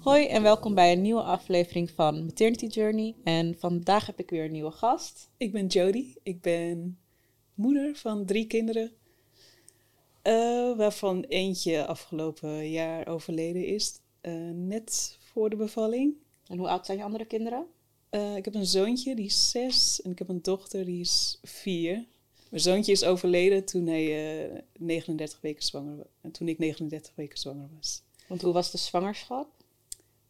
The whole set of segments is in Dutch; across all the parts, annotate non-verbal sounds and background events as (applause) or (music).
Hoi en welkom bij een nieuwe aflevering van Maternity Journey. En vandaag heb ik weer een nieuwe gast. Ik ben Jody. Ik ben moeder van drie kinderen. eh, waarvan eentje afgelopen jaar overleden is. eh, net voor de bevalling. En hoe oud zijn je andere kinderen? Eh, ik heb een zoontje, die is zes. En ik heb een dochter, die is vier. Mijn zoontje is overleden toen hij eh, 39 weken zwanger was. En toen ik 39 weken zwanger was. Want hoe was de zwangerschap?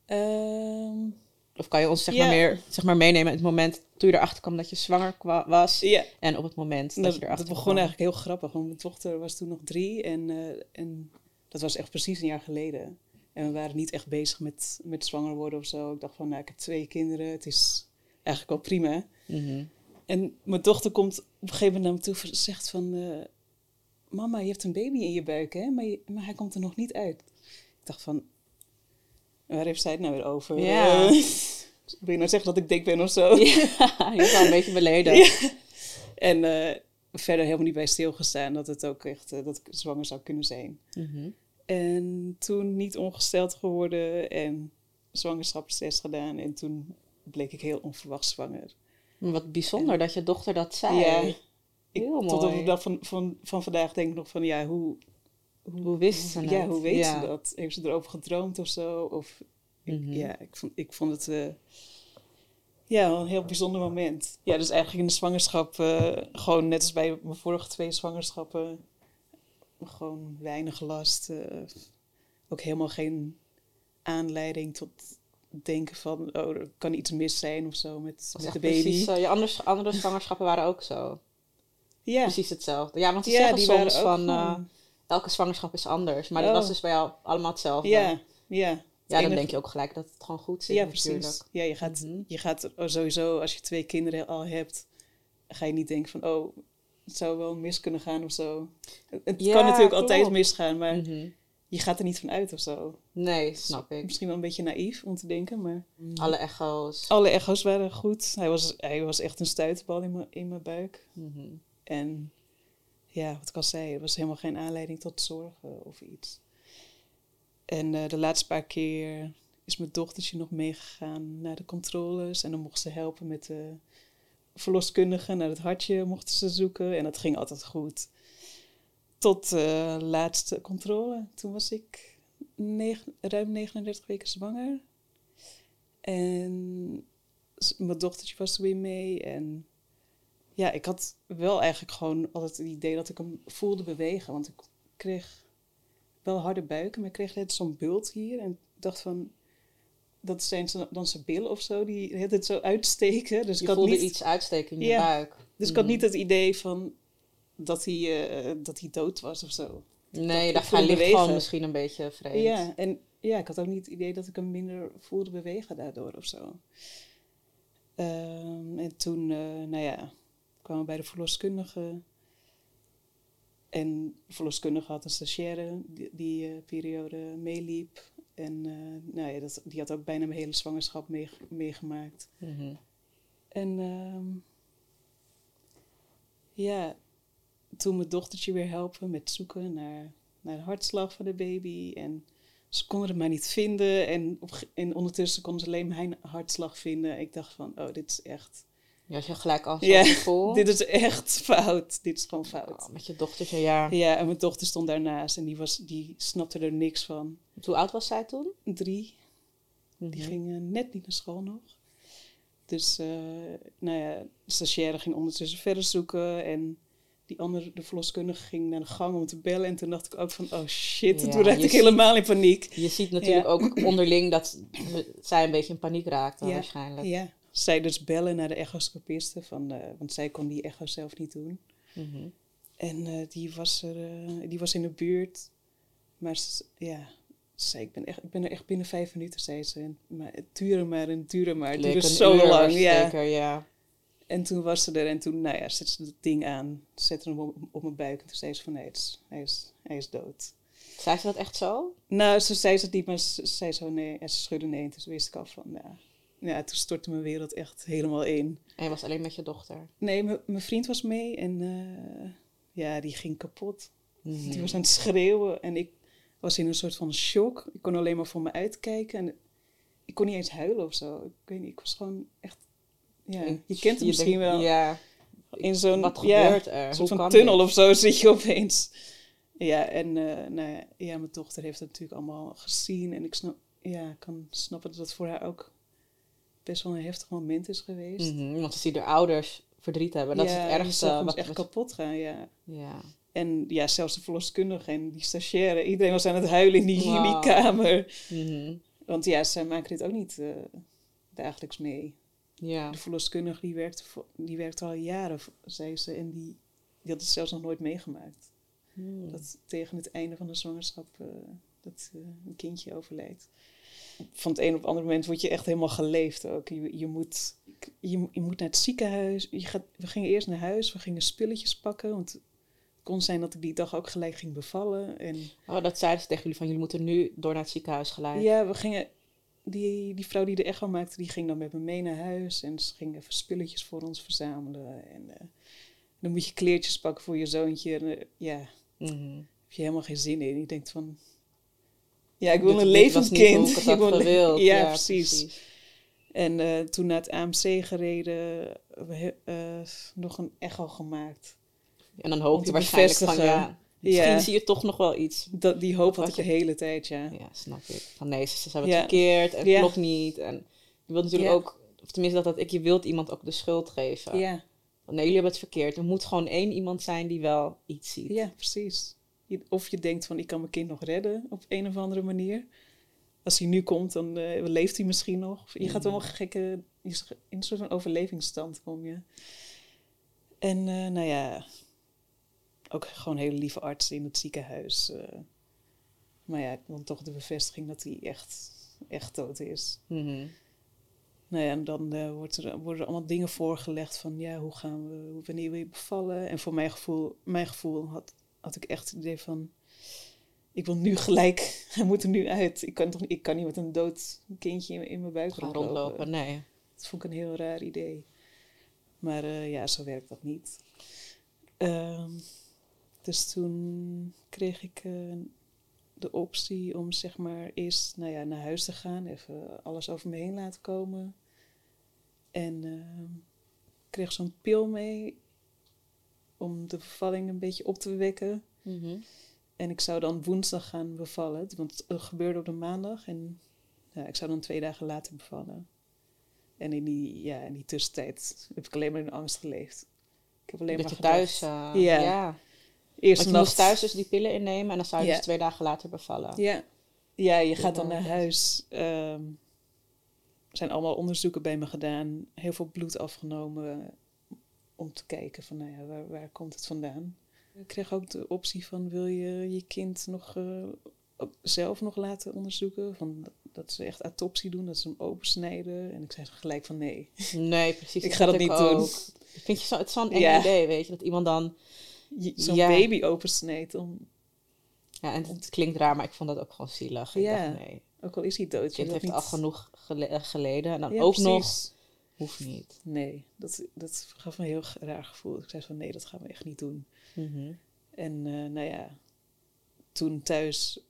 Ehm, Of kan je ons zeg, maar meer, zeg maar meenemen in het moment toen je erachter kwam dat je zwanger was en op het moment dat, dat, je erachter dat begon kwam? eigenlijk heel grappig. Want mijn dochter was toen nog drie. En, eh, en dat was echt precies een jaar geleden. En we waren niet echt bezig met, met zwanger worden of zo. Ik dacht van, nou, ik heb twee kinderen. Het is eigenlijk wel prima. Mhm. En mijn dochter komt op een gegeven moment naar me toe en zegt van... eh, Mama, je hebt een baby in je buik, hè? Maar, je- maar hij komt er nog niet uit. Ik dacht van... Waar heeft zij het nou weer over? Ja. Eh, (laughs) wil je nou zeggen dat ik dik ben of zo? (laughs) Ja, je al een beetje beleden. Ja. En eh, verder helemaal niet bij stilgestaan dat het ook echt dat ik zwanger zou kunnen zijn. Mhm. En toen niet ongesteld geworden en zwangerschapstest gedaan. En toen bleek ik heel onverwacht zwanger. Wat bijzonder dat je dochter dat zei. Ja, ik, Heel tot op mooi. de dag van, van, van vandaag denk ik nog van ja, hoe, Hoe wist ze ja, het? hoe weet Ja. ze dat? Heeft ze erover gedroomd of zo? Of, ik- Mhm. Ja, ik vond, ik vond het eh, ja, een heel bijzonder moment. Ja, dus eigenlijk in de zwangerschap, eh, gewoon net als bij mijn vorige twee zwangerschappen, gewoon weinig last. eh, ook helemaal geen aanleiding tot denken van, oh, er kan iets mis zijn of zo met, met de baby. Precies, je andere, andere zwangerschappen waren ook zo. ja, Precies hetzelfde. Ja, want ze ja zeggen die soms van eh, elke zwangerschap is anders. Maar dat Oh. was dus bij jou allemaal hetzelfde. ja, ja. Ja, dan denk je ook gelijk dat het gewoon goed zit Ja, natuurlijk. precies. Ja, je gaat, Mhm. je gaat sowieso, als je twee kinderen al hebt, ga je niet denken van, oh, het zou wel mis kunnen gaan of zo. Het, Ja, kan natuurlijk altijd misgaan, maar Mhm. je gaat er niet van uit of zo. Nee, snap ik. Misschien wel een beetje naïef om te denken, maar Alle echo's. alle echo's waren goed. Hij was, hij was echt een stuiterbal in mijn, in mijn buik. Mhm. En ja, wat ik al zei, er was helemaal geen aanleiding tot zorgen of iets. En eh, de laatste paar keer is mijn dochtertje nog meegegaan naar de controles. En dan mocht ze helpen met de verloskundige. Naar het hartje mochten ze zoeken. En dat ging altijd goed. Tot de laatste controle. Toen was ik ruim 39 weken zwanger. En mijn dochtertje was er weer mee. En ja, ik had wel eigenlijk gewoon altijd het idee dat ik hem voelde bewegen. Want ik kreeg wel harde buiken, maar ik kreeg net zo'n bult hier. En dacht van, dat zijn ze- dan zijn billen of zo, die het zo uitsteken. Dus Je ik had voelde niet, iets uitsteken in je Ja. buik. dus ik had Mhm. niet het idee van dat hij, eh, dat hij dood was of zo. Nee, voelde hij ligt gewoon misschien een beetje vreemd. Ja, en ja, ik had ook niet het idee dat ik hem minder voelde bewegen daardoor of zo. Ehm, en toen, eh, nou ja, kwamen we bij de verloskundige. En de verloskundige had een stagiaire die die eh, periode meeliep. En eh, nou ja, dat, die had ook bijna mijn hele zwangerschap mee- meegemaakt. Mhm. En ehm, ja, toen mijn dochtertje weer helpen met zoeken naar, naar de hartslag van de baby. En ze konden het maar niet vinden. En, op, en ondertussen konden ze alleen mijn hartslag vinden. Ik dacht van, oh, dit is echt... Ja, als je gelijk al Ja, gevoel. (laughs) Dit is echt fout. Dit is gewoon fout. Oh, met je dochtertje, ja. Ja, en mijn dochter stond daarnaast en die, was, die snapte er niks van. Hoe oud was zij toen? Drie, die Mhm. ging eh, net niet naar school nog. Dus, eh, nou ja, de stagiaire ging ondertussen verder zoeken. En die andere, de verloskundige, ging naar de gang om te bellen. En toen dacht ik ook van, oh shit. Ja, toen raakte je ik helemaal in paniek. Je ziet natuurlijk Ja. ook onderling dat zij een beetje in paniek raakte Ja, waarschijnlijk. Ja, zij dus bellen naar de echoscopiste. Van, eh, want zij kon die echo zelf niet doen. Mhm. En eh, die, was er, eh, die was in de buurt. Maar ja, ze zei, ik ben, echt, ik ben er echt binnen vijf minuten, zei ze. En, maar het duurde maar en het duurde maar. Het duurde zo lang, ja. Zeker, ja. En toen was ze er en toen, nou ja, zette ze het ding aan. Zette hem op, op mijn buik en toen zei ze van, nee, het is, hij, is, hij is dood. Zei ze dat echt zo? Nou, ze zei ze het niet, maar ze zei zo nee. En ze schudde nee. En toen wist ik al van, ja, ja, toen stortte mijn wereld echt helemaal in. En je was alleen met je dochter. Nee, mijn vriend was mee en eh, ja, die ging kapot. Mhm. Die was aan het schreeuwen en ik was in een soort van shock. Ik kon alleen maar voor me uitkijken en ik kon niet eens huilen of zo. Ik weet niet, ik was gewoon echt... Ja, je kent het misschien denkt, wel. Ja, in zo'n wat ja, er? soort van tunnel dit? of zo (laughs) zit je opeens. Ja, en eh, nou ja, ja, mijn dochter heeft het natuurlijk allemaal gezien. En ik snap, ja, kan snappen dat het voor haar ook best wel een heftig moment is geweest. Mhm, Want ze zien de ouders verdriet hebben. Dat ja, is het ergste. Wat, echt kapot gaan, ja. ja. En ja, zelfs de verloskundige en die stagiaire. Iedereen was aan het huilen in die, in die Wow. kamer. Mhm. Want ja, zij maken dit ook niet eh, dagelijks mee. ja. De verloskundige die werkte, die werkte al jaren, zei ze. En die, die had het zelfs nog nooit meegemaakt. Hmm. Dat tegen het einde van de zwangerschap eh, dat eh, een kindje overlijdt. Van het een op het andere moment word je echt helemaal geleefd ook. Je, je, moet, je, je moet naar het ziekenhuis. Je gaat, we gingen eerst naar huis, we gingen spulletjes pakken. Want het kon zijn dat ik die dag ook gelijk ging bevallen. En Oh, dat zeiden ze tegen jullie van jullie moeten nu door naar het ziekenhuis gelijk. ja, we gingen. Die, die vrouw die de echo maakte, die ging dan met me mee naar huis. En ze ging even spulletjes voor ons verzamelen. En eh, dan moet je kleertjes pakken voor je zoontje. En, eh, ja, Mhm. heb je helemaal geen zin in. Je denkt van, ja, ik wil Dit- een levend kind. ik (laughs) wil een-. Ja, precies. En eh, toen naar het AMC gereden, eh, nog een echo gemaakt. En dan hoop je waarschijnlijk van ja, misschien Ja. zie je toch nog wel iets. Dat, die hoop had ik de hele tijd, ja. Ja, snap ik. Van nee, ze, hebben het verkeerd en klopt niet. En je wilt natuurlijk ook, of tenminste dat, dat ik, je wilt iemand ook de schuld geven. Ja, nee, jullie hebben het verkeerd. Er moet gewoon één iemand zijn die wel iets ziet. ja precies. Je- Of je denkt van, ik kan mijn kind nog redden op een of andere manier. Als hij nu komt, dan eh, leeft hij misschien nog. Je gaat Mhm. allemaal gekke... In een soort van overlevingsstand kom je. En eh, nou ja, ook gewoon hele lieve artsen in het ziekenhuis. eh. maar ja, dan toch de bevestiging dat hij echt, echt dood is. Mhm. Nou ja, en dan wordt er, worden er allemaal dingen voorgelegd van ja, hoe gaan we, hoe- wanneer wil je bevallen? En voor mijn gevoel, mijn gevoel had, had ik echt het idee van, ik wil nu gelijk, (laughs) hij moet er nu uit. Ik kan toch niet, ik kan niet met een dood kindje in, in mijn buik Gaan rondlopen. rondlopen, nee. Dat vond ik een heel raar idee. Maar eh, ja, zo werkt dat niet. Ehm, dus toen kreeg ik eh, de optie om zeg maar eerst nou ja, naar huis te gaan. Even alles over me heen laten komen. En ehm, kreeg zo'n pil mee om de bevalling een beetje op te wekken. Mhm. En ik zou dan woensdag gaan bevallen, want het gebeurde op de maandag. En ja, ik zou dan twee dagen later bevallen. En in die, ja, in die tussentijd heb ik alleen maar in angst geleefd. Ik heb alleen Dat maar je gedacht, thuis... eh, Ja. Want je moest nacht, thuis dus die pillen innemen en dan zou je Ja. dus twee dagen later bevallen. Ja, ja je gaat dan naar huis. ehm, er zijn allemaal onderzoeken bij me gedaan. Heel veel bloed afgenomen. Om te kijken van, nou ja, waar, waar komt het vandaan? Ik kreeg ook de optie van, wil je je kind nog eh, zelf nog laten onderzoeken? Van, dat ze echt autopsie doen, dat ze hem opensnijden. En ik zei gelijk van, nee. Nee, precies. Ik ga dat niet ook. doen. Vind je zo, het is zo'n eng Ja. idee, weet je, dat iemand dan... Zo'n Ja. baby opensnijdt. Om, Ja, en het klinkt raar, maar ik vond dat ook gewoon zielig. Ik Ja. dacht, nee, ook al is hij dood. het kind je heeft al genoeg gele- geleden en dan Ja, ook precies. nog... Hoeft niet. Nee, dat, dat gaf me een heel raar gevoel. Ik zei van, nee, dat gaan we echt niet doen. Mhm. En eh, nou ja, toen thuis,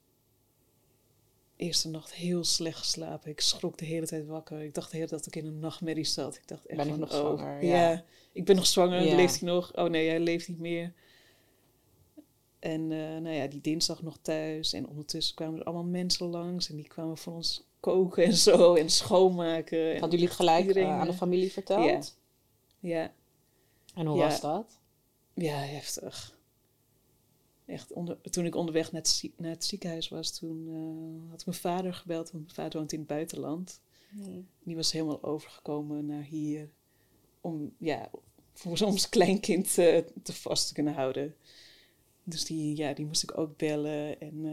eerste nacht heel slecht geslapen. Ik schrok de hele tijd wakker. Ik dacht de hele tijd dat ik in een nachtmerrie zat. Ik dacht echt Ben ik van, nog oh, zwanger? Ja. Ja. ik ben nog zwanger. Ja. Leeft hij nog? Oh nee, hij leeft niet meer. En eh, nou ja, die dinsdag nog thuis. En ondertussen kwamen er allemaal mensen langs. En die kwamen voor ons koken en zo. En schoonmaken. En Hadden jullie gelijk iedereen, eh, aan de familie verteld? Ja, En hoe Ja. was dat? Ja, heftig. Echt, onder, toen ik onderweg naar het, naar het ziekenhuis was, toen eh, had mijn vader gebeld. Want mijn vader woont in het buitenland. Die was helemaal overgekomen naar hier. Om, ja, voor (laughs) ons kleinkind eh, te vast te kunnen houden. Dus die, ja, die moest ik ook bellen. En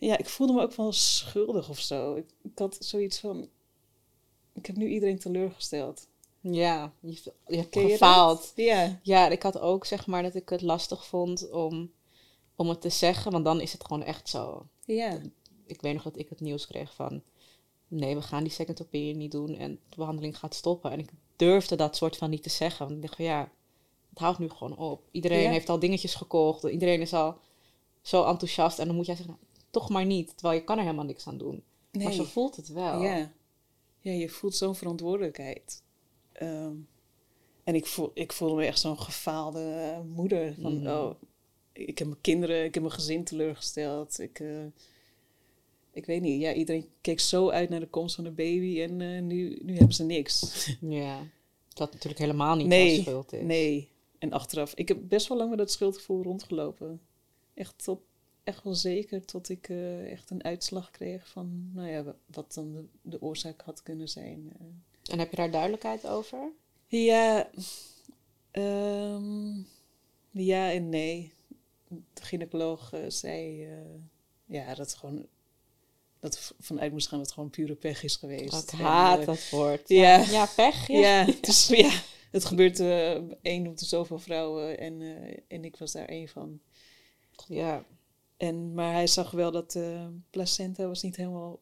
ja, ik voelde me ook wel schuldig of zo. Ik, ik had zoiets van, ik heb nu iedereen teleurgesteld. Ja, je, je hebt je gefaald. Ja, Ja, ik had ook zeg maar dat ik het lastig vond om, om het te zeggen, want dan is het gewoon echt zo. ja, Ik weet nog dat ik het nieuws kreeg van nee, we gaan die second opinion niet doen en de behandeling gaat stoppen. En ik durfde dat soort van niet te zeggen. Want ik dacht van ja, het houdt nu gewoon op. Iedereen heeft al dingetjes gekocht. Iedereen is al zo enthousiast. En dan moet jij zeggen, nou, toch maar niet. Terwijl je kan er helemaal niks aan doen. Maar zo voelt het wel. Ja. ja, je voelt zo'n verantwoordelijkheid. Ehm, en ik, voel, ik voelde me echt zo'n gefaalde moeder. Van, Mhm. oh, ik heb mijn kinderen, ik heb mijn gezin teleurgesteld. Ik, eh, ik weet niet, ja, iedereen keek zo uit naar de komst van de baby en eh, nu, nu hebben ze niks. (laughs) Ja. Dat natuurlijk helemaal niet Nee, schuld is. Nee. En achteraf, ik heb best wel lang met dat schuldgevoel rondgelopen. Echt, tot, echt wel zeker tot ik eh, echt een uitslag kreeg van, nou ja, wa- wat dan de, de oorzaak had kunnen zijn. eh. En heb je daar duidelijkheid over? Ja, ehm, ja en nee. De gynaecoloog eh, zei ja, dat het gewoon dat vanuit moest gaan dat het gewoon pure pech is geweest. Ik haat dat woord. ja. ja pech. Ja. Ja, het, is, (laughs) ja, het gebeurt één op de zoveel vrouwen en, en ik was daar één van. ja. En, maar hij zag wel dat de placenta was niet helemaal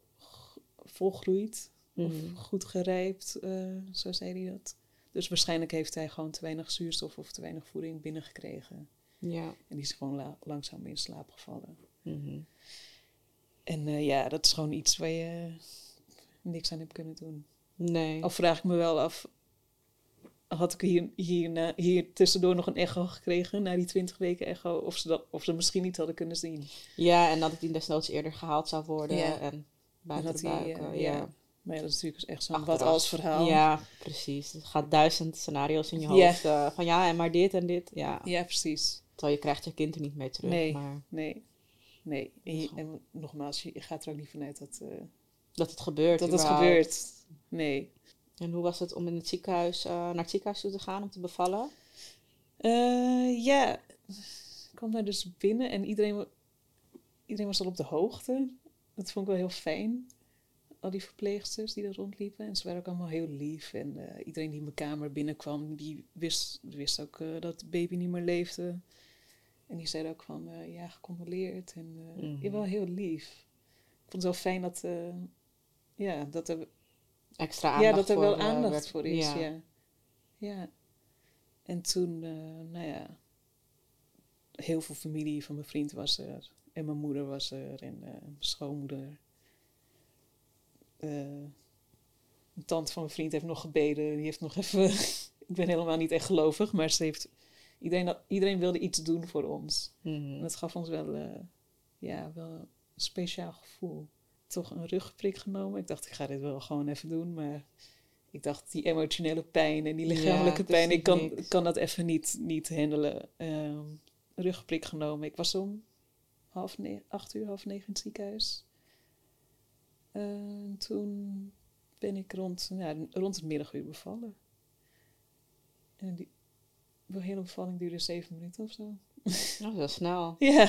volgroeid Mhm. of goed gerijpt, eh, zo zei hij dat. Dus waarschijnlijk heeft hij gewoon te weinig zuurstof of te weinig voeding binnengekregen. Ja. En die is gewoon la- langzaam in slaap gevallen. Mhm. En eh, ja, dat is gewoon iets waar je niks aan hebt kunnen doen. Nee. Al vraag ik me wel af, had ik hier, hier, hier tussendoor nog een echo gekregen, na die 20 weken echo, of ze, dat, of ze misschien niet hadden kunnen zien. Ja, en dat het die desnoods eerder gehaald zou worden. Ja. En buiten dat de hij, buik. eh, ja. ja. Maar ja, dat is natuurlijk echt zo'n wat als verhaal. Ja, precies. Er gaat duizend scenario's in je hoofd. eh, van ja, en maar dit en dit. Ja. ja, precies. Terwijl je krijgt je kind er niet mee terug. Nee. Maar Nee. Nee. En, je- en nogmaals, je gaat er ook niet vanuit dat, eh, dat het gebeurt. dat het gebeurt. Nee. En hoe was het om in het ziekenhuis, eh, naar het ziekenhuis toe te gaan om te bevallen? Eh, ja, ik kwam daar dus binnen en iedereen, iedereen was al op de hoogte. Dat vond ik wel heel fijn. Al die verpleegsters die er rondliepen. En ze waren ook allemaal heel lief. En eh, iedereen die in mijn kamer binnenkwam, die wist, wist ook dat de baby niet meer leefde. En die zeiden ook van, ja, gecondoleerd. En Mhm. ja, wel heel lief. Ik vond het wel fijn dat, ja, dat er Extra aandacht ja, dat er wel eh, aandacht werd- voor is, ja. ja. En toen, eh, nou ja, heel veel familie van mijn vriend was er. En mijn moeder was er. En eh, mijn schoonmoeder. Een tante van mijn vriend heeft nog gebeden. Die heeft nog even... (laughs) ik ben helemaal niet echt gelovig, maar ze heeft... Iedereen, iedereen wilde iets doen voor ons. Mhm. En dat gaf ons wel, ja, wel een speciaal gevoel. Toch een rugprik genomen. Ik dacht, ik ga dit wel gewoon even doen. Maar ik dacht, die emotionele pijn en die lichamelijke pijn, ik kan, niks. kan dat even niet, niet handelen. Ehm rugprik genomen. Ik was om half acht uur, half negen in het ziekenhuis. En toen ben ik rond, ja, rond het middaguur bevallen. En die de hele bevalling duurde zeven minuten of zo. Dat is wel snel. (laughs) Ja,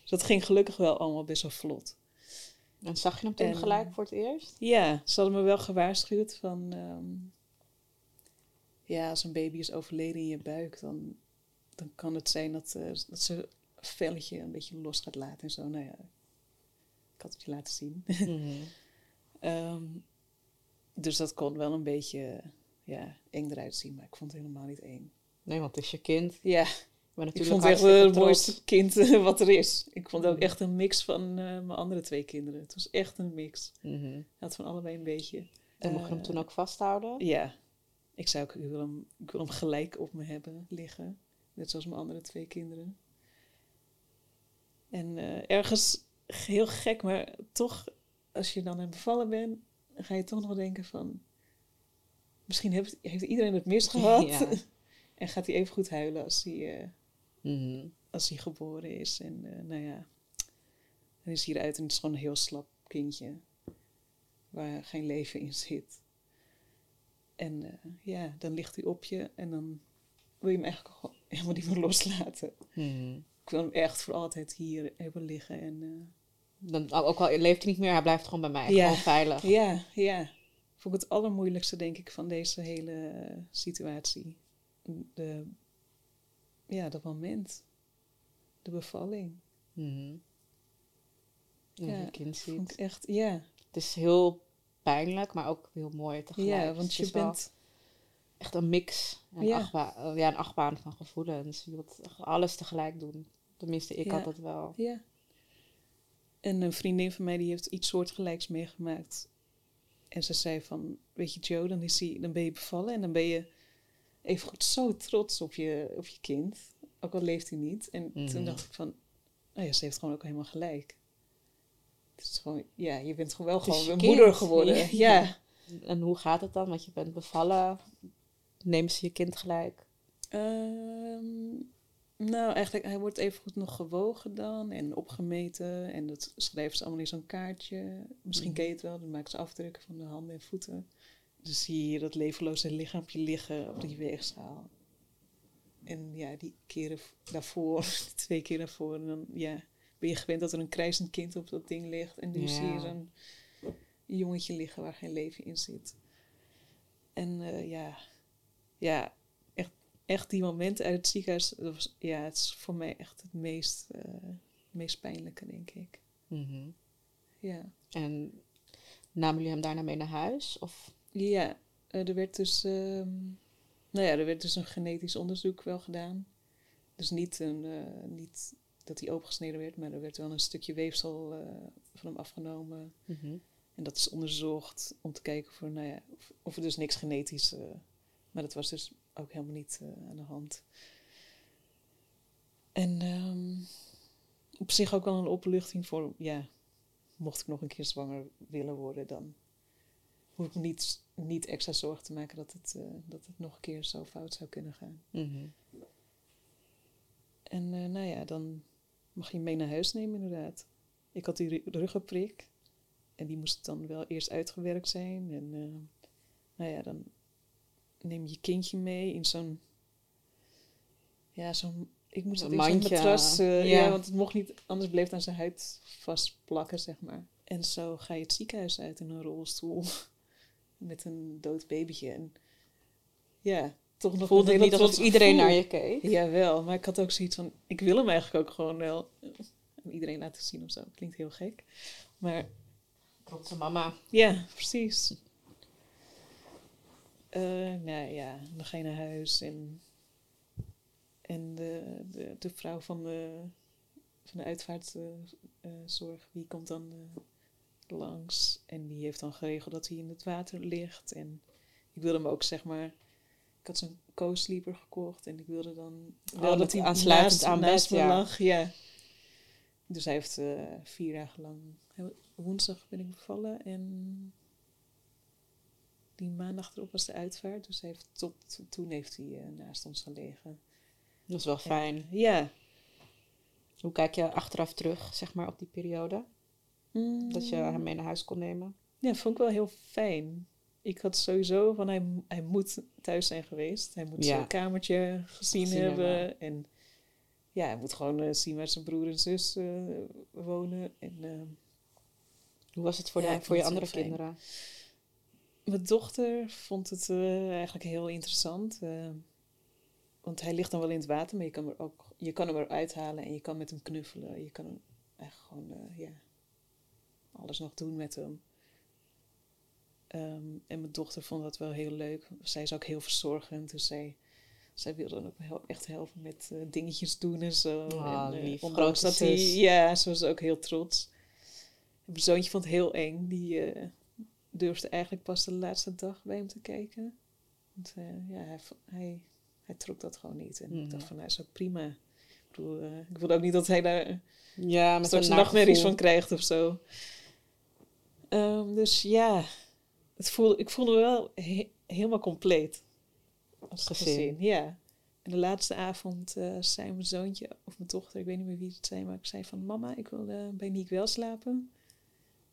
dus dat ging gelukkig wel allemaal best wel vlot. En zag je hem toen En- gelijk voor het eerst? Ja, ze hadden me wel gewaarschuwd van... ehm, ja, als een baby is overleden in je buik, dan, dan kan het zijn dat, eh, dat ze een velletje een beetje los gaat laten en zo. Nou ja, ik had het je laten zien. Mhm. (laughs) Ehm, dus dat kon wel een beetje ja, eng eruit zien, maar ik vond het helemaal niet eng. Nee, want het is je kind. Ja, Ik ben ik natuurlijk vond het echt het trots. mooiste kind eh, wat er is. Ik vond het ook Mhm. echt een mix van eh, mijn andere twee kinderen. Het was echt een mix. Hij had van allebei een beetje. En mocht je hem Eh, toen ook vasthouden? Ja, ik zou ook, ik wil, hem, ik wil hem gelijk op me hebben liggen. Net zoals mijn andere twee kinderen. En eh, ergens heel gek, maar toch, als je dan aan bevallen bent, ga je toch nog denken van... Misschien heeft, heeft iedereen het misgehad. (laughs) Ja. (laughs) en gaat hij even goed huilen als hij, Mhm. als hij geboren is. En eh, nou ja, dan is hij eruit en het is gewoon een heel slap kindje. Waar geen leven in zit. En eh, ja, dan ligt hij op je en dan wil je hem eigenlijk gewoon (laughs) helemaal niet meer loslaten. Mhm. Ik wil hem echt voor altijd hier hebben liggen. En, eh, Dan, ook al leeft hij niet meer, hij blijft gewoon bij mij. Ja. Gewoon veilig. ja, ja. Vond ik het allermoeilijkste, denk ik, van deze hele situatie. De, ja, dat moment. De bevalling. Mhm. Ja, Ja, je kind ziet. Echt, ja. Het is heel pijnlijk, maar ook heel mooi tegelijk. Ja, want je bent... echt een mix, een, Ja. achtbaan, eh, ja, een achtbaan van gevoelens. Je wilt alles tegelijk doen. Tenminste, ik Ja. had dat wel. Ja. En een vriendin van mij die heeft iets soortgelijks meegemaakt. En ze zei van, weet je Joe, dan, is die, dan ben je bevallen en dan ben je even goed zo trots op je, op je kind. Ook al leeft hij niet. En Mhm. toen dacht ik van, nou ja, ze heeft gewoon ook helemaal gelijk. Het is gewoon, ja, je bent gewoon wel gewoon een kind. moeder geworden. Ja. Ja. En hoe gaat het dan? Want je bent bevallen. Nemen ze je kind gelijk? Ehm, nou, eigenlijk, hij wordt even goed nog gewogen dan en opgemeten. En dat schrijven ze allemaal in zo'n kaartje. Misschien Mhm. ken je het wel, dan maken ze afdrukken van de handen en voeten. Dus zie je dat levenloze lichaampje liggen op die weegschaal. En ja, die keren daarvoor, (laughs) twee keer daarvoor, en dan ja, ben je gewend dat er een krijzend kind op dat ding ligt. En nu Ja. zie je zo'n jongetje liggen waar geen leven in zit. En eh, ja, ja echt, echt die momenten uit het ziekenhuis, dat was, ja, het is voor mij echt het meest, eh, meest pijnlijke, denk ik. Mhm. Ja, En namen jullie hem daarna mee naar huis? Of? Ja eh, er werd dus, ehm, nou ja, er werd dus een genetisch onderzoek wel gedaan. Dus niet, een, eh, niet dat hij opengesneden werd, maar er werd wel een stukje weefsel eh, van hem afgenomen. Mhm. En dat is onderzocht om te kijken voor, nou ja, of, of er dus niks genetisch. eh, maar dat was dus ook helemaal niet aan de hand. En ehm, op zich ook wel een opluchting voor, ja, mocht ik nog een keer zwanger willen worden, dan hoef niet, niet extra zorgen te maken dat het, eh, dat het nog een keer zo fout zou kunnen gaan. Mhm. En eh, nou ja, dan mag je mee naar huis nemen, inderdaad. Ik had die ru- ruggenprik. En die moest dan wel eerst uitgewerkt zijn. En eh, nou ja, dan neem je je kindje mee in zo'n... Ja, zo'n... Ik moest Een het in zo'n matras... ja. ja. want het mocht niet... Anders bleef het aan zijn huid vastplakken, zeg maar. En zo ga je het ziekenhuis uit in een rolstoel. Met een dood babytje. En ja, toch nog Voelde niet alsof iedereen naar je keek? Jawel, maar ik had ook zoiets van... Ik wil hem eigenlijk ook gewoon wel aan iedereen laten zien of zo. Klinkt heel gek. Maar Trotse mama. ja, precies. Eh, nou ja, dan ga je naar huis en... En de, de, de vrouw van de, van de uitvaartzorg, die komt dan eh, langs. En die heeft dan geregeld dat hij in het water ligt. En ik wilde hem ook, zeg maar... Ik had zo'n co-sleeper gekocht en ik wilde dan Oh, wel dat hij aansluitend aan naast me ja. lag. Ja. Dus hij heeft eh, vier dagen lang... Woensdag ben ik bevallen en die maandag erop was de uitvaart. Dus hij heeft, tot toen heeft hij eh, naast ons gelegen. Dat is wel fijn. Ja. Hoe kijk je achteraf terug, zeg maar, op die periode? Dat je hem mee naar huis kon nemen? Ja, vond ik wel heel fijn. Ik had sowieso van hij, hij moet thuis zijn geweest. Hij moet Ja. zijn kamertje gezien, Gezien hebben. hebben. En ja, hij moet gewoon eh, zien waar zijn broer en zus eh, wonen. En eh, Hoe was het voor, Ja, de, voor je andere kinderen? mijn dochter vond het eigenlijk heel interessant. want hij ligt dan wel in het water, maar je kan, er ook, je kan hem eruit halen en je kan met hem knuffelen. Je kan hem eigenlijk gewoon, ja, alles nog doen met hem. Ehm, en mijn dochter vond dat wel heel leuk. Zij is ook heel verzorgend, dus zij, zij wilde ook echt helpen met eh, dingetjes doen en zo. Ah, en, eh, lief. ondanks dat hij, ja, ze was ook heel trots. En Mijn zoontje vond het heel eng. Die eh, durfde eigenlijk pas de laatste dag bij hem te kijken. Want ja, hij, hij, hij trok dat gewoon niet. En ik Mhm. dacht van, nou, is ook prima. Ik bedoel, ik wilde ook niet dat hij daar Ja, straks een een nachtmerries van krijgt of zo. Ehm, dus ja, het voelde, ik voelde me wel he- helemaal compleet. Als Gezin. gezin. Ja. En de laatste avond eh, zei mijn zoontje of mijn dochter, ik weet niet meer wie het zei, maar ik zei van mama, ik wil bij Niek wel slapen.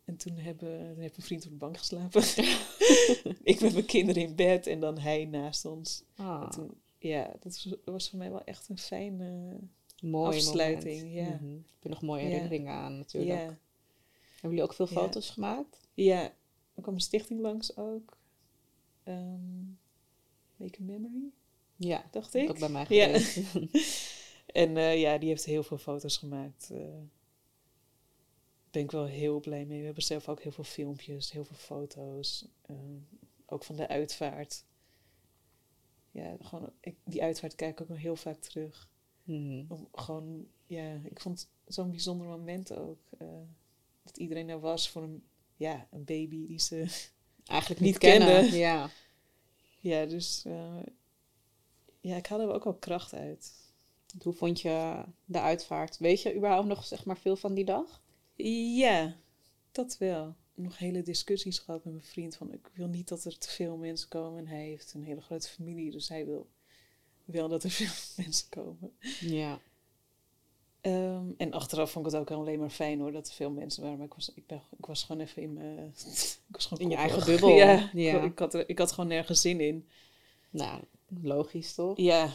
En toen hebben, toen heeft mijn vriend op de bank geslapen. (laughs) ik met mijn kinderen in bed en dan hij naast ons. Ah, toen, ja, dat was, was voor mij wel echt een fijne... mooi afsluiting, moment. ja. Mhm. Heb je nog mooie Ja. herinneringen aan natuurlijk. Ja, Hebben jullie ook veel Ja. foto's gemaakt? Ja, er kwam een stichting langs ook. Ehm, Make a Memory, Ja, dacht ik. ook bij mij Ja. (laughs) En eh, ja, die heeft heel veel foto's gemaakt. eh, ben ik wel heel blij mee. We hebben zelf ook heel veel filmpjes, heel veel foto's. eh, ook van de uitvaart. Ja, gewoon, ik, die uitvaart kijk ik ook nog heel vaak terug. Mhm. Om gewoon, ja, ik vond het zo'n bijzonder moment ook. Dat iedereen er was voor een, ja, een baby die ze... (laughs) Eigenlijk Niet kennen. kende. (laughs) Ja. Ja, dus eh, ja, ik haalde er ook al kracht uit. Hoe vond je de uitvaart? Weet je überhaupt nog zeg maar veel van die dag? Ja, dat wel. Nog hele discussies gehad met mijn vriend van ik wil niet dat er te veel mensen komen. En hij heeft een hele grote familie, dus hij wil wel dat er (laughs) veel mensen komen. Ja. Ehm, en achteraf vond ik het ook alleen maar fijn hoor, dat er veel mensen waren. Maar ik was, ik ben, ik was gewoon even in mijn... (laughs) ik was gewoon In je eigen bubbel. (laughs) Ja, Ja. Ik, had er, ik had gewoon nergens zin in. Nou, logisch toch? Ja,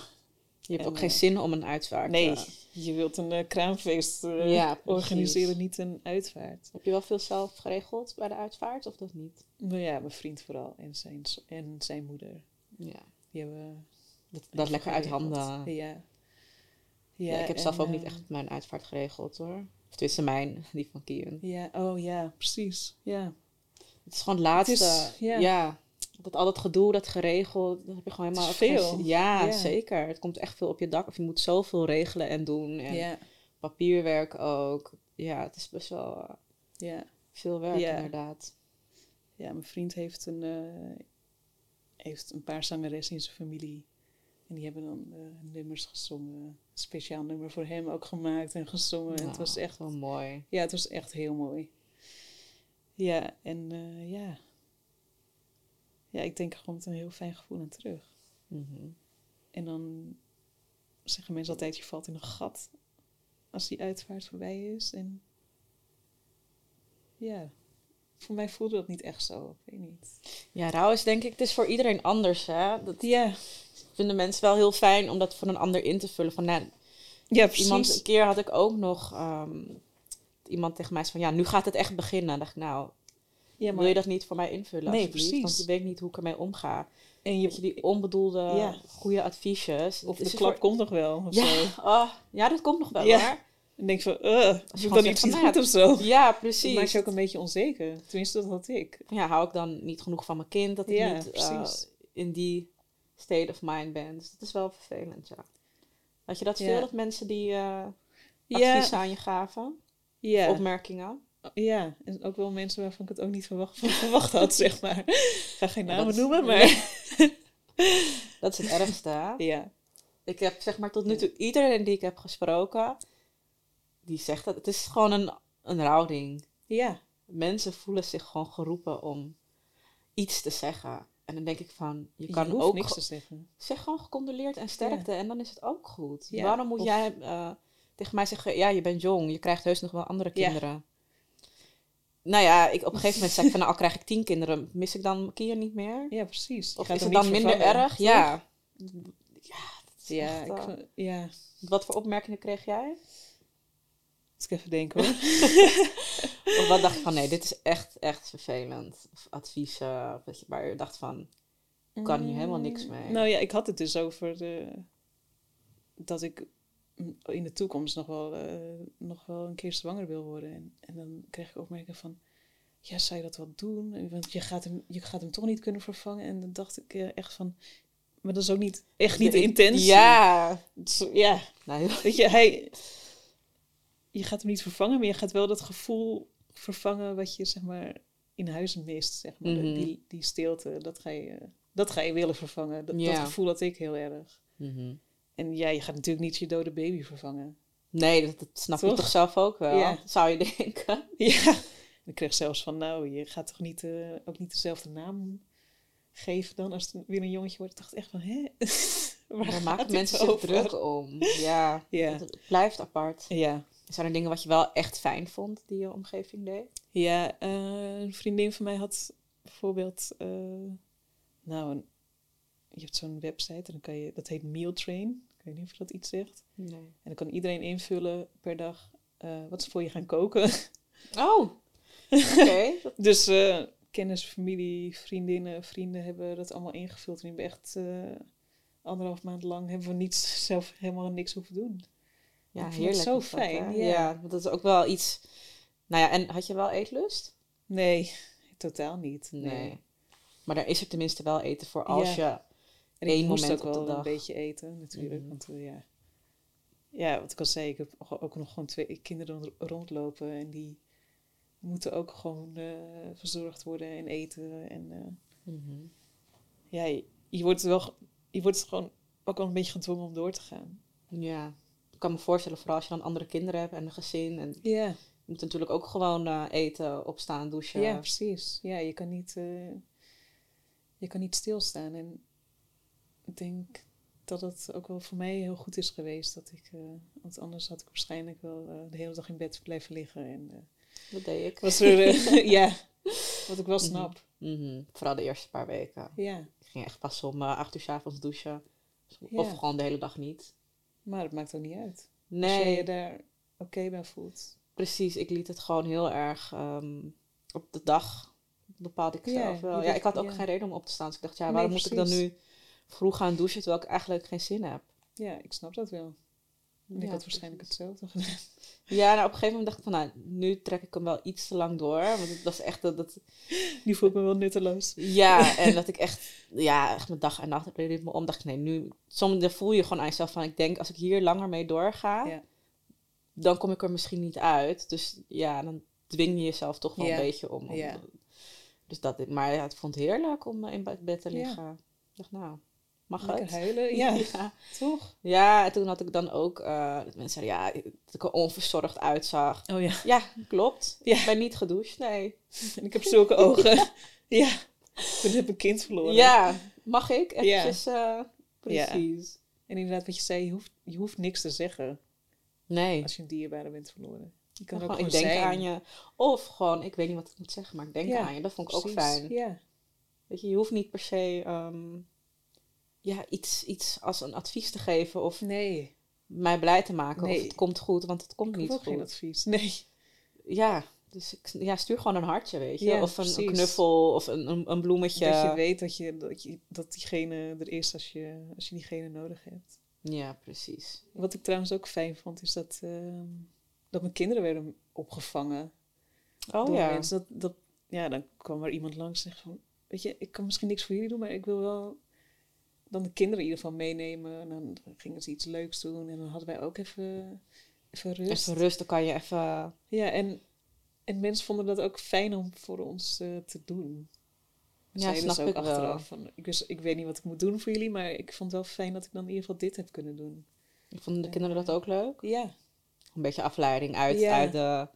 Je hebt En, ook geen eh, zin om een uitvaart. nee, eh, je wilt een eh, kraamfeest Ja, organiseren, niet een uitvaart. heb je wel veel zelf geregeld bij de uitvaart of dat niet? Maar ja, mijn vriend vooral en zijn, en zijn moeder. Ja. Die hebben Dat, dat lekker uit handen. Ja. Ja, ik heb zelf ook niet eh, echt mijn uitvaart geregeld hoor. Of tenminste mijn, die van Kian. Ja, oh ja, precies. Ja, Het is gewoon het laatste. Het is- ja. ja. Dat al dat gedoe, dat geregeld, dat heb je gewoon helemaal... Geen veel. Ja, Ja. zeker. Het komt echt veel op je dak. Of je moet zoveel regelen en doen. En ja, papierwerk ook. Ja, het is best wel eh, ja. veel werk inderdaad. Ja, mijn vriend heeft een, eh, heeft een paar zangeressen in zijn familie. En die hebben dan eh, nummers gezongen. Een speciaal nummer voor hem ook gemaakt en gezongen. en het was echt, Wel mooi. ja, het was echt heel mooi. Ja, en eh, ja. Ja, ik denk er gewoon met een heel fijn gevoel aan terug. Mhm. En dan zeggen mensen altijd, je valt in een gat als die uitvaart voorbij is. En ja, voor mij voelde dat niet echt zo. Ik weet niet. Ja, rouw is denk ik, het is voor iedereen anders. Hè? Dat Ja, vinden mensen wel heel fijn om dat voor een ander in te vullen. Van, nou, ja precies. iemand, een keer had ik ook nog ehm, iemand tegen mij zei van, ja, nu gaat het echt beginnen. Dan dacht ik, nou, ja, wil je dat niet voor mij invullen Nee, precies. Want je weet niet hoe ik ermee omga. En je, je, die onbedoelde Ja. goede adviesjes. of de klap voor- komt nog wel. Of Ja, zo. (laughs) oh, ja, dat komt nog wel Ja. hoor. En denk van, uh, als je dan iets niet nou goed of zo. Ja, Dat precies. maakt je ook een beetje onzeker. Tenminste, dat had ik. ja, hou ik dan niet genoeg van mijn kind, dat ik Ja, niet eh, in die state of mind ben. Dus dat is wel vervelend, ja. Had je dat veel, dat mensen die Ja, advies aan je gaven? ja, Opmerkingen? ja. En ook wel mensen waarvan ik het ook niet verwacht, verwacht had, (laughs) zeg maar. Ik ga geen namen noemen, (laughs) maar... Dat is het ergste, hè? (laughs) Ja, Ik heb zeg maar tot nu toe iedereen die ik heb gesproken, die zegt dat het is gewoon een, een rouwding. ja, Mensen voelen zich gewoon geroepen om iets te zeggen. En dan denk ik van, je kan ook niks te zeggen. zeg gewoon gecondoleerd en sterkte en dan is het ook goed. Ja, Waarom moet of- jij eh, tegen mij zeggen, ja, je bent jong, je krijgt heus nog wel andere Ja. kinderen. Nou ja, ik, op een gegeven moment zeg ik van, nou, al krijg ik tien kinderen, mis ik dan Kia niet meer? Ja, precies. Of is het dan minder vervangen, erg? Ja. Ja, dat is Ja, echt, ik, eh, ja, Wat voor opmerkingen kreeg jij? Ik even denken hoor. (laughs) Of wat dacht je van, nee, dit is echt, echt vervelend. Of adviezen, of dat je waar je dacht van, kan hier helemaal niks mee. Nou ja, ik had het dus over de, dat ik mm, in de toekomst nog wel, eh, nog wel een keer zwanger wil worden. En, en dan kreeg ik opmerkingen van, ja, zou je dat wel doen? Want je gaat hem, je gaat hem toch niet kunnen vervangen. En dan dacht ik eh, echt van, maar dat is ook niet, echt niet de intentie. Ja. Ja, Nou, weet je, hij, je gaat hem niet vervangen, maar je gaat wel dat gevoel vervangen wat je, zeg maar, in huis mist, zeg maar. Mhm. die, die stilte, dat ga je, dat ga je willen vervangen. Dat, Ja. dat gevoel had ik heel erg. mhm. En ja, je gaat natuurlijk niet je dode baby vervangen. Nee, dat, dat snap je Toch? toch zelf ook wel, Ja. zou je denken. (laughs) Ja. Ik kreeg zelfs van, nou, je gaat toch niet, eh, ook niet dezelfde naam geven dan als het weer een jongetje wordt. Ik dacht echt van, hè? (laughs) Waar maken mensen zich druk om. Ja, Ja. het blijft apart. Ja. Zijn er dingen wat je wel echt fijn vond die je omgeving deed? Ja, eh, een vriendin van mij had bijvoorbeeld, eh, nou, een, je hebt zo'n website en dan kan je, dat heet Mealtrain. Ik weet niet of je dat iets zegt. Nee. En dan kan iedereen invullen per dag eh, wat ze voor je gaan koken. Oh, (laughs) oké. Dus kennis, familie, vriendinnen, vrienden hebben dat allemaal ingevuld. En ik ben echt anderhalf maand lang hebben we niets, zelf helemaal niks hoeven doen. Ja, Ik heerlijk. zo dat, fijn, ja. ja, want dat is ook wel iets... Nou ja, en had je wel eetlust? Nee, totaal niet. Nee. Nee. Maar daar is er tenminste wel eten voor als je... En moest moment ook op de wel een beetje eten, natuurlijk. Mhm. Want eh, ja. ja, wat ik al zei, ik heb ook nog gewoon twee kinderen rond- rondlopen. En die moeten ook gewoon eh, verzorgd worden en eten. En Mhm. ja, je, je wordt wel, je wordt gewoon ook al een beetje gedwongen om door te gaan. Ja. Ik kan me voorstellen, vooral als je dan andere kinderen hebt en een gezin. En je moet natuurlijk ook gewoon eh, eten, opstaan, douchen. ja. precies. Ja, je kan niet, eh, je kan niet stilstaan. En ik denk dat het ook wel voor mij heel goed is geweest. Dat ik, eh, want anders had ik waarschijnlijk wel de hele dag in bed blijven liggen. En Dat deed ik. was er, (laughs) ja, wat ik wel Mhm. snap. Mhm. Vooral de eerste paar weken. Ja, Ik ging echt pas om acht uur 's avonds douchen. Ja. Of gewoon de hele dag niet. Maar het maakt ook niet uit. Als jij Nee, je daar oké bij voelt. precies. Ik liet het gewoon heel erg ehm, op de dag. Bepaalde ik Ja, zelf wel. Ja, dacht- ik had ook ja. geen reden om op te staan. Dus ik dacht, ja, Nee, waarom moet ik dan nu vroeg gaan douchen terwijl ik eigenlijk geen zin heb? Ja, ik snap dat wel. En ik Ja, had waarschijnlijk precies. hetzelfde gedaan. (laughs) Ja, nou, op een gegeven moment dacht ik van, nou, nu trek ik hem wel iets te lang door. Want het- is echt dat, dat (laughs) Nu voel ik me wel nutteloos. Ja, (laughs) en dat ik echt, ja, echt mijn dag en nacht ritme om. Dacht ik, nee, nu, soms voel je gewoon aan jezelf van, ik denk, als ik hier langer mee doorga, Ja. dan kom ik er misschien niet uit. Dus ja, dan dwing je jezelf toch wel Ja. een beetje om. om- Ja. Dus dat, maar ja, ik vond het heerlijk om eh, in bed te Ja. liggen. Ik dacht, nou, mag Lekker het? huilen. (laughs) Ja, ja. toch? Ja, en toen had ik dan ook, eh, dat mensen zeiden, ja, dat ik er onverzorgd uitzag. Oh ja. Ja, klopt. Ja. Ik ben niet gedoucht, nee. En ik heb zulke (laughs) ogen. ja. Toen heb ik een kind verloren. Ja, mag ik? Eventjes, eh, precies. En inderdaad, wat je zei, je hoeft, je hoeft niks te zeggen Nee. als je een dierbare bent verloren. Je kan Ja, ook gewoon, ik denk zijn. aan je. Of gewoon, ik weet niet wat ik moet zeggen, maar ik denk Ja, aan je. Dat vond ik ook fijn. Ja. Weet je, je hoeft niet per se ehm, ja, iets, iets als een advies te geven of Nee, mij blij te maken. Nee. Of het komt goed, want het komt ik niet goed. geen advies. Nee. Ja, dus ik, ja, stuur gewoon een hartje, weet je. Ja, of een, knuffel of een, een, een bloemetje. Dat je weet dat, je, dat, je, dat diegene er is als je, als je diegene nodig hebt. Ja, precies. Wat ik trouwens ook fijn vond, is dat, ehm, dat mijn kinderen werden opgevangen. Oh door ja. mensen. Dat, dat, ja, dan kwam er iemand langs en zegt van, weet je, ik kan misschien niks voor jullie doen, maar ik wil wel dan de kinderen in ieder geval meenemen. En dan gingen ze iets leuks doen en dan hadden wij ook even, even rust. Even rustig kan je even... Ja, en, en mensen vonden dat ook fijn om voor ons eh, te doen. Ja, Zeiden snap ze ook ik wel. achteraf van, ik, wist, ik weet niet wat ik moet doen voor jullie, maar ik vond het wel fijn dat ik dan in ieder geval dit heb kunnen doen. Vonden de kinderen dat ook leuk? Ja, Een beetje afleiding uit, Ja. uit de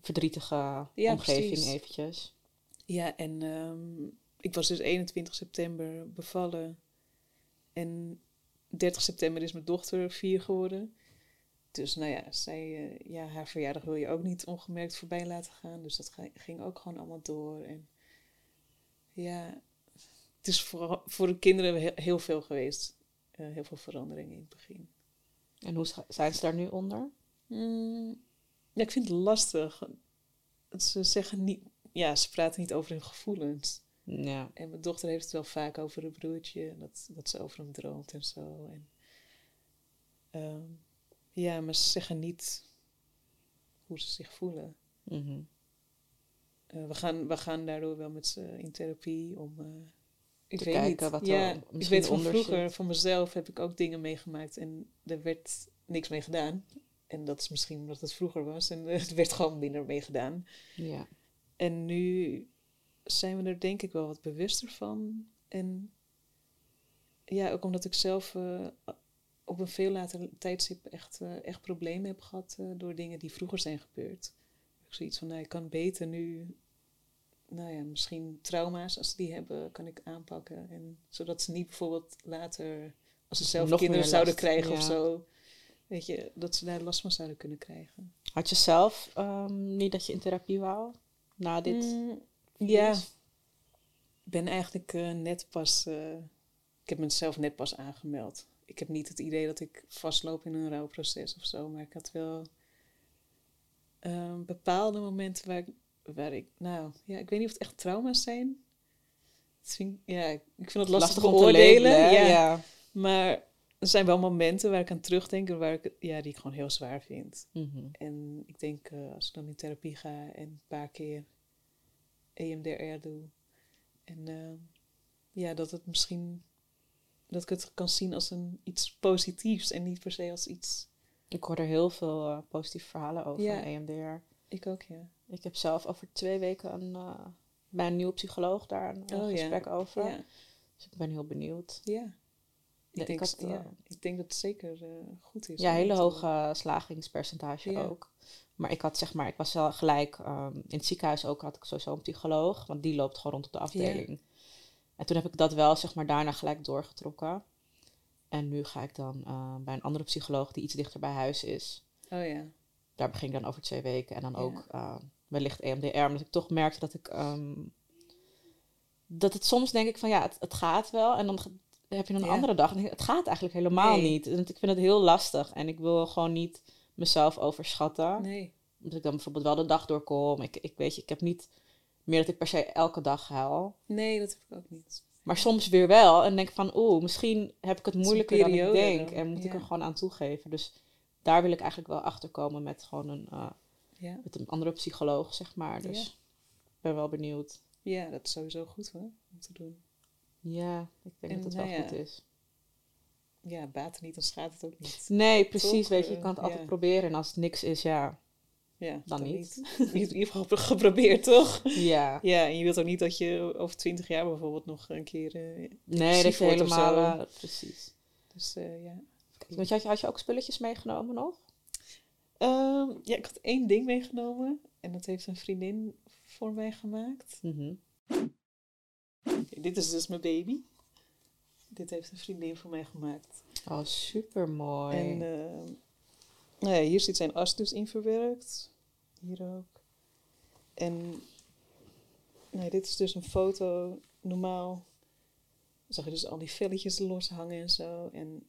verdrietige Ja, omgeving precies. eventjes. Ja, en ehm, ik was dus 21 september bevallen. En 30 september is mijn dochter vier geworden. Dus nou ja, zij, eh, ja, haar verjaardag wil je ook niet ongemerkt voorbij laten gaan. Dus dat ging ook gewoon allemaal door. En ja, het is voor, voor de kinderen heel, veel geweest. Eh, heel veel veranderingen in het begin. En hoe zijn ze daar nu onder? Mm, ja, ik vind het lastig. Ze zeggen niet, ja, ze praten niet over hun gevoelens. Ja. En mijn dochter heeft het wel vaak over een broertje, dat, dat ze over hem droomt en zo. En, ehm, ja, maar ze zeggen niet hoe ze zich voelen. Mhm. Eh, we, gaan, we gaan daardoor wel met ze in therapie om. eh, ik Te weet kijken niet. wat er ja, ik weet van vroeger, zit. van mezelf, heb ik ook dingen meegemaakt en er werd niks mee gedaan. En dat is misschien omdat het vroeger was en (laughs) er werd gewoon minder mee gedaan. Ja. En nu zijn we er denk ik wel wat bewuster van. En ja, ook omdat ik zelf eh, op een veel later tijdstip echt, eh, echt problemen heb gehad eh, door dingen die vroeger zijn gebeurd. Ik zoiets van, nou, ik kan beter nu, nou ja, misschien trauma's als ze die hebben, kan ik aanpakken. En zodat ze niet bijvoorbeeld later, als ze zelf Nog kinderen zouden last, krijgen of zo, weet je, dat ze daar last van zouden kunnen krijgen. Had je zelf ehm, niet dat je in therapie wou? Na dit? Mm, ja? Ik ben eigenlijk eh, net pas. eh, ik heb mezelf net pas aangemeld. Ik heb niet het idee dat ik vastloop in een rouwproces of zo, maar ik had wel eh, bepaalde momenten waar ik, waar ik. Nou, ja, ik weet niet of het echt trauma's zijn. Het vind, ik- ja, ik vind het lastig, om te hè? ja. ja. Maar er zijn wel momenten waar ik aan terugdenk en waar ik, ja, die ik gewoon heel zwaar vind. Mhm. En ik denk, eh, als ik dan in therapie ga en een paar keer EMDR doe. En eh, ja, dat het misschien, dat ik het kan zien als een, iets positiefs en niet per se als iets... Ik hoor er heel veel eh, positieve verhalen over, Ja. EMDR. Ik ook, ja. Ik heb zelf over twee weken een, eh, bij een nieuwe psycholoog daar een, een Oh, ja. gesprek over. Ja, Dus ik ben heel benieuwd. ja. Ik, denk, had, ja, eh, ik denk dat het zeker eh, goed is. ja, hele hoge slagingspercentage Ja. ook. Maar ik had zeg maar, ik was wel gelijk ehm, in het ziekenhuis ook had ik sowieso een psycholoog, want die loopt gewoon rond op de afdeling. En toen heb ik dat wel zeg maar daarna gelijk doorgetrokken. En nu ga ik dan eh, bij een andere psycholoog die iets dichter bij huis is. Oh ja. Daar begin ik dan over twee weken. En dan ook eh, wellicht EMDR. Omdat ik toch merkte dat ik... ehm, dat het soms denk ik van ja, het, het gaat wel. En dan heb je een Ja. andere dag. En het gaat eigenlijk helemaal Nee. niet. Want ik vind het heel lastig. En ik wil gewoon niet mezelf overschatten. Nee. Omdat ik dan bijvoorbeeld wel de dag doorkom. Ik, ik weet je, ik heb niet meer dat ik per se elke dag huil. Nee, dat heb ik ook niet. Maar soms weer wel. En denk van, oeh, misschien heb ik het moeilijker dan ik denk. dan, En moet ik er gewoon aan toegeven. Dus daar wil ik eigenlijk wel achter komen met gewoon een, eh, Ja. met een andere psycholoog, zeg maar. Dus ik ben wel benieuwd. ja, dat is sowieso goed hoor, om te doen. Ja, ik denk En dat het wel nou ja, goed is. Ja, baat er niet, dan schaadt het ook niet. Nee, precies. Toch, weet je, je eh, kan het altijd ja. proberen. En als het niks is, ja, Ja, Dan niet. in ieder geval geprobeerd, (laughs) toch? ja. Ja, en je wilt ook niet dat je over twintig jaar bijvoorbeeld nog een keer... eh, Nee, dat je helemaal... eh, precies. dus ja. Want had je, had je ook spulletjes meegenomen nog? Ehm, ja, ik had één ding meegenomen. En dat heeft een vriendin voor mij gemaakt. Mhm. (laughs) dit is dus mijn baby. Dit heeft een vriendin voor mij gemaakt. Oh, super mooi. En ehm, nou ja, hier zit zijn as dus in verwerkt. Hier ook. En nee, dit is dus een foto. Normaal zag je dus al die velletjes loshangen en zo. En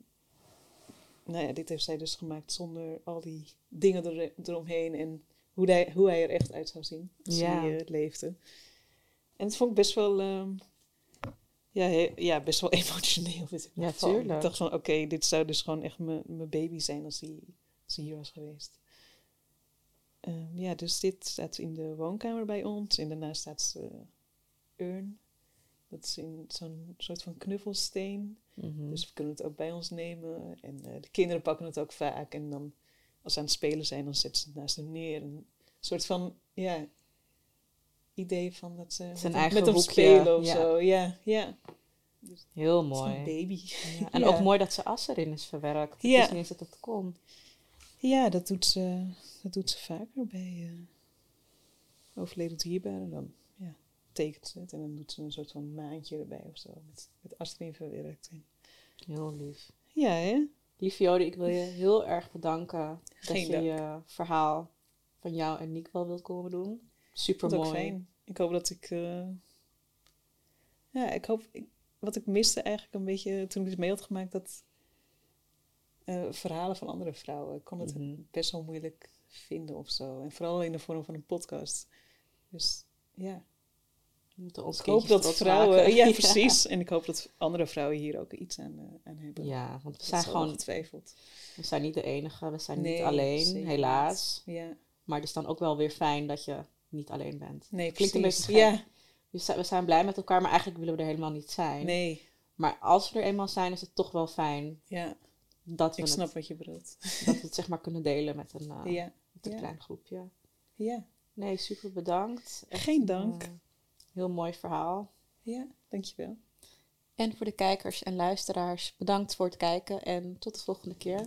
nou ja, dit heeft zij dus gemaakt zonder al die dingen er, eromheen. En hoe hij, hoe hij er echt uit zou zien als Ja. hij eh, leefde. En het vond ik best wel... ehm, ja, he- ja, best wel (laughs) emotioneel. Dit Ja, tuurlijk. Ik dacht van, oké, dit zou dus gewoon echt mijn mijn baby zijn als hij, als hij hier was geweest. Ehm, ja, dus dit staat in de woonkamer bij ons. En daarnaast staat de urn. Dat is in zo'n soort van knuffelsteen. Mhm. Dus we kunnen het ook bij ons nemen. En eh, de kinderen pakken het ook vaak. En dan, als ze aan het spelen zijn, dan zetten ze het naast hem neer. Een soort van, ja, idee van dat ze met, Zijn hem- eigen met hem hoekje, spelen of ja. zo. Ja, ja. Heel is een mooi. baby. Ja, (laughs) En ook mooi dat ze as erin is verwerkt. Ja. wist niet eens dat het kon. Ja, dat doet ze, dat doet ze vaker bij eh, overleden dierbaren. Dan ja, tekent ze het en dan doet ze een soort van maandje erbij of zo. Met, met as erin verwerkt. En, Heel lief. ja, hè? Lieve Jode, ik wil je heel erg bedanken dat je dank. je verhaal van jou en Nick wel wilt komen doen. Super mooi. fijn. Ik hoop dat ik... eh, ja, ik hoop... ik- wat ik miste eigenlijk een beetje toen ik dit mee had gemaakt, dat eh, verhalen van andere vrouwen. Ik kon het Mhm. best wel moeilijk vinden of zo. En vooral in de vorm van een podcast. Dus ja, We moeten ons ik hoop dat vrouwen... (laughs) Ja, precies. En ik hoop dat andere vrouwen hier ook iets aan, eh, aan hebben. Ja, want we zijn gewoon, ongetwijfeld. we zijn niet de enige, we zijn niet alleen, helaas. Ja, Maar het is dan ook wel weer fijn dat je niet alleen bent. nee, Klinkt een beetje gek. Ja, We zijn, we zijn blij met elkaar, maar eigenlijk willen we er helemaal niet zijn. nee, Maar als we er eenmaal zijn, is het toch wel fijn ja, dat we, ik het, snap wat je bedoelt. dat we het zeg maar kunnen delen met een, eh, Ja, met een ja. klein groepje. ja, Nee, super bedankt. Echt Geen een, dank. eh, heel mooi verhaal. ja, dankjewel. En voor de kijkers en luisteraars, bedankt voor het kijken en tot de volgende keer.